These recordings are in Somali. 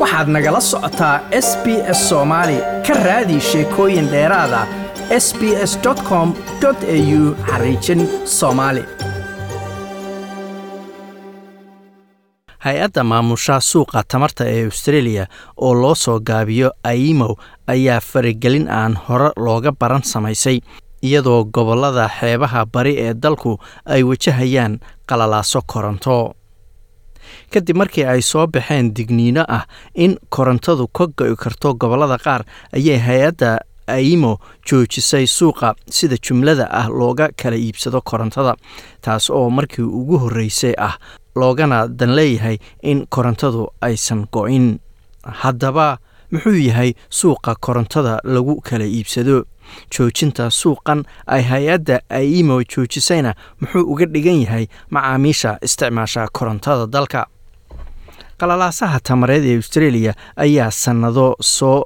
waxaad nagala socotaa s b s soomaali ka raadi sheekooyin dheeraada s b s com au xariijin soomaali hay'adda maamusha suuqa tamarta ee australia oo loo soo gaabiyo aimow ayaa faragelin aan hore looga baran samaysay iyadoo gobollada xeebaha bari ee dalku ay wajahayaan qalalaaso koronto kadib markii ay soo baxeen digniino ah in korontadu ka go-i karto gobollada qaar ayay hay'adda aimo joojisay suuqa sida jumlada ah looga kala iibsado korontada taas oo markii ugu horreysay ah loogana dan leeyahay in korontadu aysan go-in. Haddaba muxuu yahay suuqa korontada lagu kala iibsado? Joojinta suuqan ay hay'adda aimo joojisayna muxuu uga dhigan yahay macaamiisha isticmaasha korontada dalka qalalaasaha tamareed ee australia ayaa sannado soo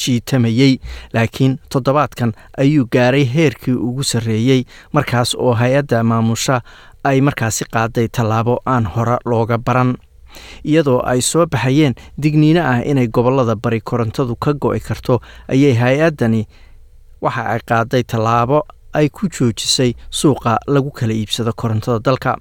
jiitamayey laakiin toddobaadkan ayuu gaaray heerkii ugu sarreeyey markaas oo hay'adda maamusha ay markaasi qaaday tallaabo aan hore looga baran. Iyadoo ay soo baxayeen digniino ah inay gobollada bari korontadu ka go-i karto ayay hay'addani waxa ay qaaday tallaabo ay ku joojisay suuqa lagu kala iibsado korontada dalka.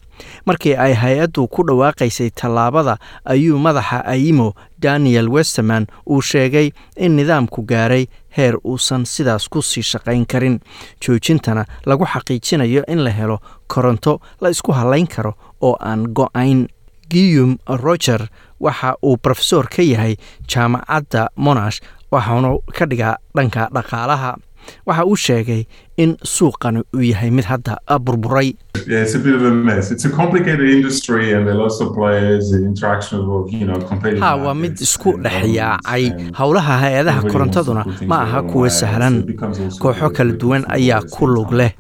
Markii ay hay'addu ku dhawaaqaysay tallaabada ayuu madaxa aimo daniel westerman uu sheegay in nidaamku gaaray heer uusan sidaas ku sii shaqayn karin. Joojintana lagu xaqiijinayo in la helo koronto la isku halayn karo oo aan go'ayn. Guillum roger waxa uu rofesor ka yahay jaamacadda monash waxaanu ka dhigaa dhanka dhaqaalaha waxa uu sheegay in suuqani uu yahay mid hadda burburay. Ha waa mid isku dhex yaacay howlaha hay'adaha korontaduna. ma aha kuwa sahlan. kooxo kala duwan ayaa ku lug leh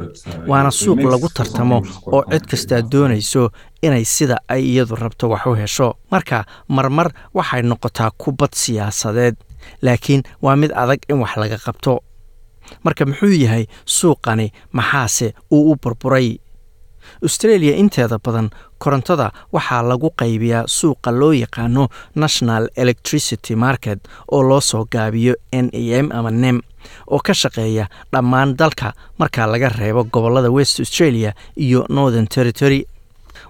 waana suuq lagu tartamo oo cid kastaa doonayso inay sida ay iyadu rabto wax u hesho. Marka marmar waxay noqotaa kubad siyaasadeed laakiin waa mid adag in wax laga qabto marka muxuu yahay suuqani maxaase uu u burburay? Australia inteeda badan korontada waxaa lagu qaybiyaa suuqa loo yaqaano national electricity market oo loo soo gaabiyo n e m ama nem oo ka shaqeeya dhammaan dalka marka laga reebo gobollada west australia iyo northern territory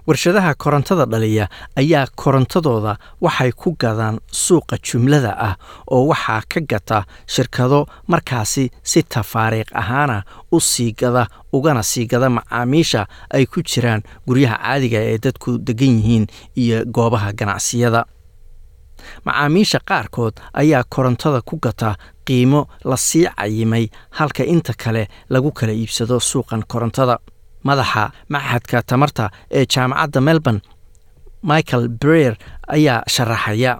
warshadaha korontada dhaliya ayaa korontadooda waxay ku gadaan suuqa jumlada ah oo waxaa ka gata shirkado markaasi si tafaariiq ahaana u sii gada ugana sii gada macaamiisha ay ku jiraan guryaha caadiga ee dadku degan yihiin iyo goobaha ganacsiyada. Macaamiisha qaarkood ayaa korontada ku gata qiimo la sii cayimay halka inta kale lagu kala iibsado suuqan korontada madaxa maxadka tamarta ee jaamacadda melbourne michael breer ayaa sharaxaya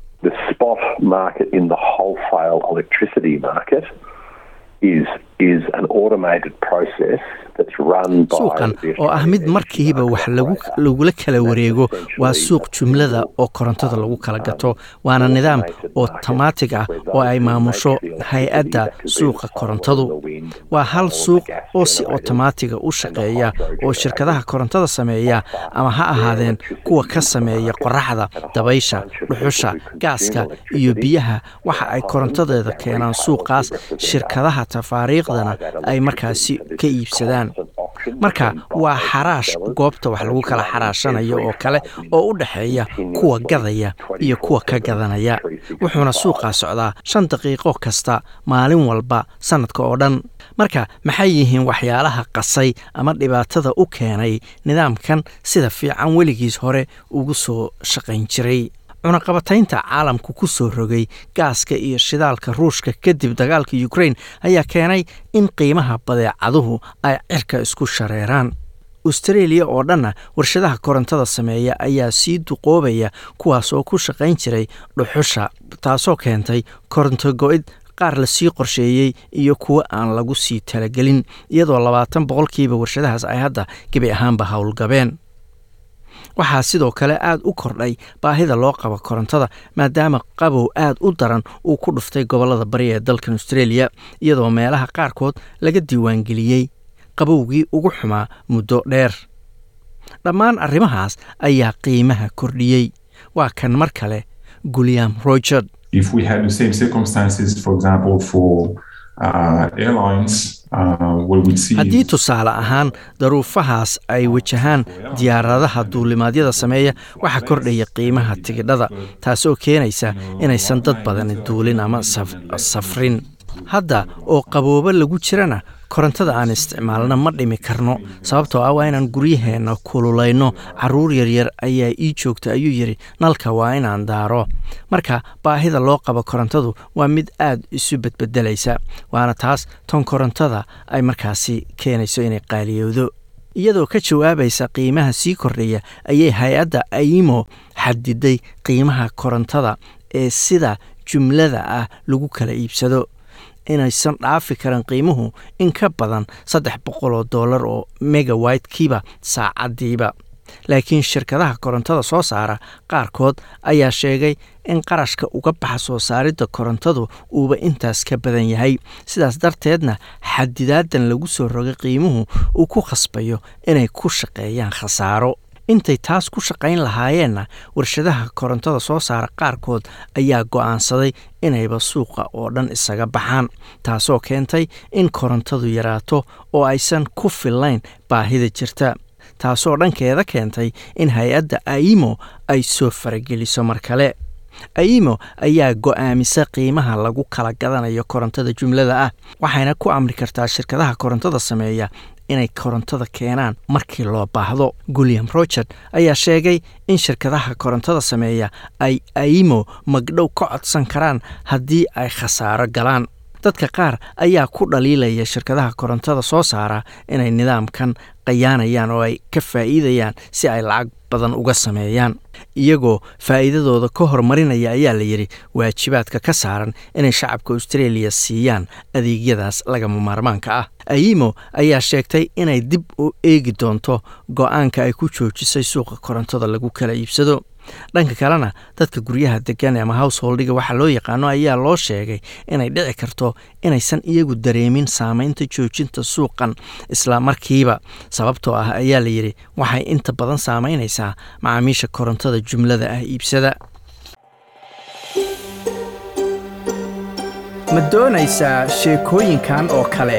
suuqan oo ah mid markiiba wax lagula kala wareego waa suuq jumlada oo korontada lagu kala gato waana nidaam otomaatig ah oo ay maamusho hay'adda suuqa korontadu. waa hal suuq oo si otomaatiga u shaqeeya oo shirkadaha korontada sameeya ama ha ahaadeen kuwa ka sameeya qoraxda dabaysha dhuxusha gaaska iyo biyaha. waxa ay korontadeeda keenaan suuqaas shirkadaha tafaariikhdana ay markaasi ka iibsadaan marka waa xaraash goobta wax lagu kala xaraashanayo oo kale oo u dhexeeya kuwa gadaya iyo kuwa ka gadanaya. Wuxuuna suuqaa socdaa shan daqiiqo kasta maalin walba sannadka oo dhan. Marka maxay yihiin waxyaalaha qasay ama dhibaatada u keenay nidaamkan sida fiican weligiis hore ugu soo shaqayn jiray cunaqabataynta caalamku ku soo rogay gaaska iyo shidaalka ruushka kadib dagaalka ukrain ayaa keenay in qiimaha badeecaduhu ay cirka isku shareeraan. Australia oo dhanna warshadaha korontada sameeya ayaa sii duqoobaya kuwaas oo ku shaqayn jiray dhuxusha taasoo keentay koronto go-id qaar la sii qorsheeyey iyo kuwo aan lagu sii talagelin iyadoo labaatan boqolkiiba warshadahaas ay hadda gebi ahaanba howlgabeen waxaa sidoo kale aad u kordhay baahida loo qabo korontada maadaama qabow aad u daran uu ku dhuftay gobollada bari ee dalkan australia iyadoo meelaha qaarkood laga diiwaangeliyey qabowgii ugu xumaa muddo dheer. Dhammaan arrimahaas ayaa qiimaha kordhiyey. Waa kan mar kale gulyam rogerd uh, uh, haddii tusaale ahaan daruufahaas ay wajahaan diyaaradaha duulimaadyada sameeya waxaa kordhaya qiimaha tigidhada taasoo keenaysa inaysan dad badani duulin ama saf- safrin hadda oo qaboobo lagu jirana korontada aan isticmaalna ma dhimi karno sababtoo ah waa inaan guryaheenna kululayno. Caruur yaryar ayaa ii joogta ayuu yidhi nalka waa inaan daaro. Marka baahida loo qabo korontadu waa mid aad isu bedbedelaysa waana taas ton korontada ay markaasi keenayso inay qaaliyowdo. Iyadoo ka jawaabaysa qiimaha sii kordhaya ayay hay'adda aimo xadiday qiimaha korontada ee sida jumlada ah lagu kala iibsado inaysan dhaafi karin qiimuhu in ka badan saddex boqol oo dollar oo megawitkiiba saacadiiba laakiin shirkadaha korontada soo saara qaarkood ayaa sheegay in qarashka uga baxa soo saaridda korontadu uuba intaas ka badan yahay. Sidaas darteedna xadidaadan lagu soo rogay qiimuhu uu ku khasbayo inay ku shaqeeyaan khasaaro intay taas ku shaqayn lahaayeenna warshadaha korontada soo saara qaarkood ayaa go'aansaday inayba suuqa oo dhan isaga baxaan taasoo keentay in korontadu yaraato oo aysan ku fillayn baahida jirta taasoo dhankeeda keentay in hay'adda aimo ay soo farageliso mar kale aimo ayaa go'aamisa qiimaha lagu kala gadanayo korontada jumlada ah waxayna ku amri kartaa shirkadaha korontada sameeya inay korontada keenaan markii loo baahdo. William rogert ayaa sheegay in shirkadaha korontada sameeya ay aimo magdhow ka codsan karaan haddii ay khasaaro galaan. Dadka qaar ayaa ku dhaliilaya shirkadaha korontada soo saara inay nidaamkan qayaanayaan oo ay ka faa'iidayaan si ay lacag badan uga sameeyaan iyagoo faa'iidadooda ka horumarinaya ayaa la yidhi waajibaadka ka saaran inay shacabka australia siiyaan adeegyadaas lagama maarmaanka ah. Aimo ayaa sheegtay inay dib u eegi doonto go'aanka ay ku joojisay suuqa korontada lagu kala iibsado dhanka kalena dadka guryaha degan ama householdiga waxaa loo yaqaano ayaa loo sheegay inay dhici karto inaysan iyagu dareemin saameynta joojinta suuqan isla markiiba. Sababtoo ah ayaa la yidhi waxay inta badan saameynaysaa macaamiisha korontada jumlada ah iibsada. Ma doonaysaa sheekooyinkan oo kale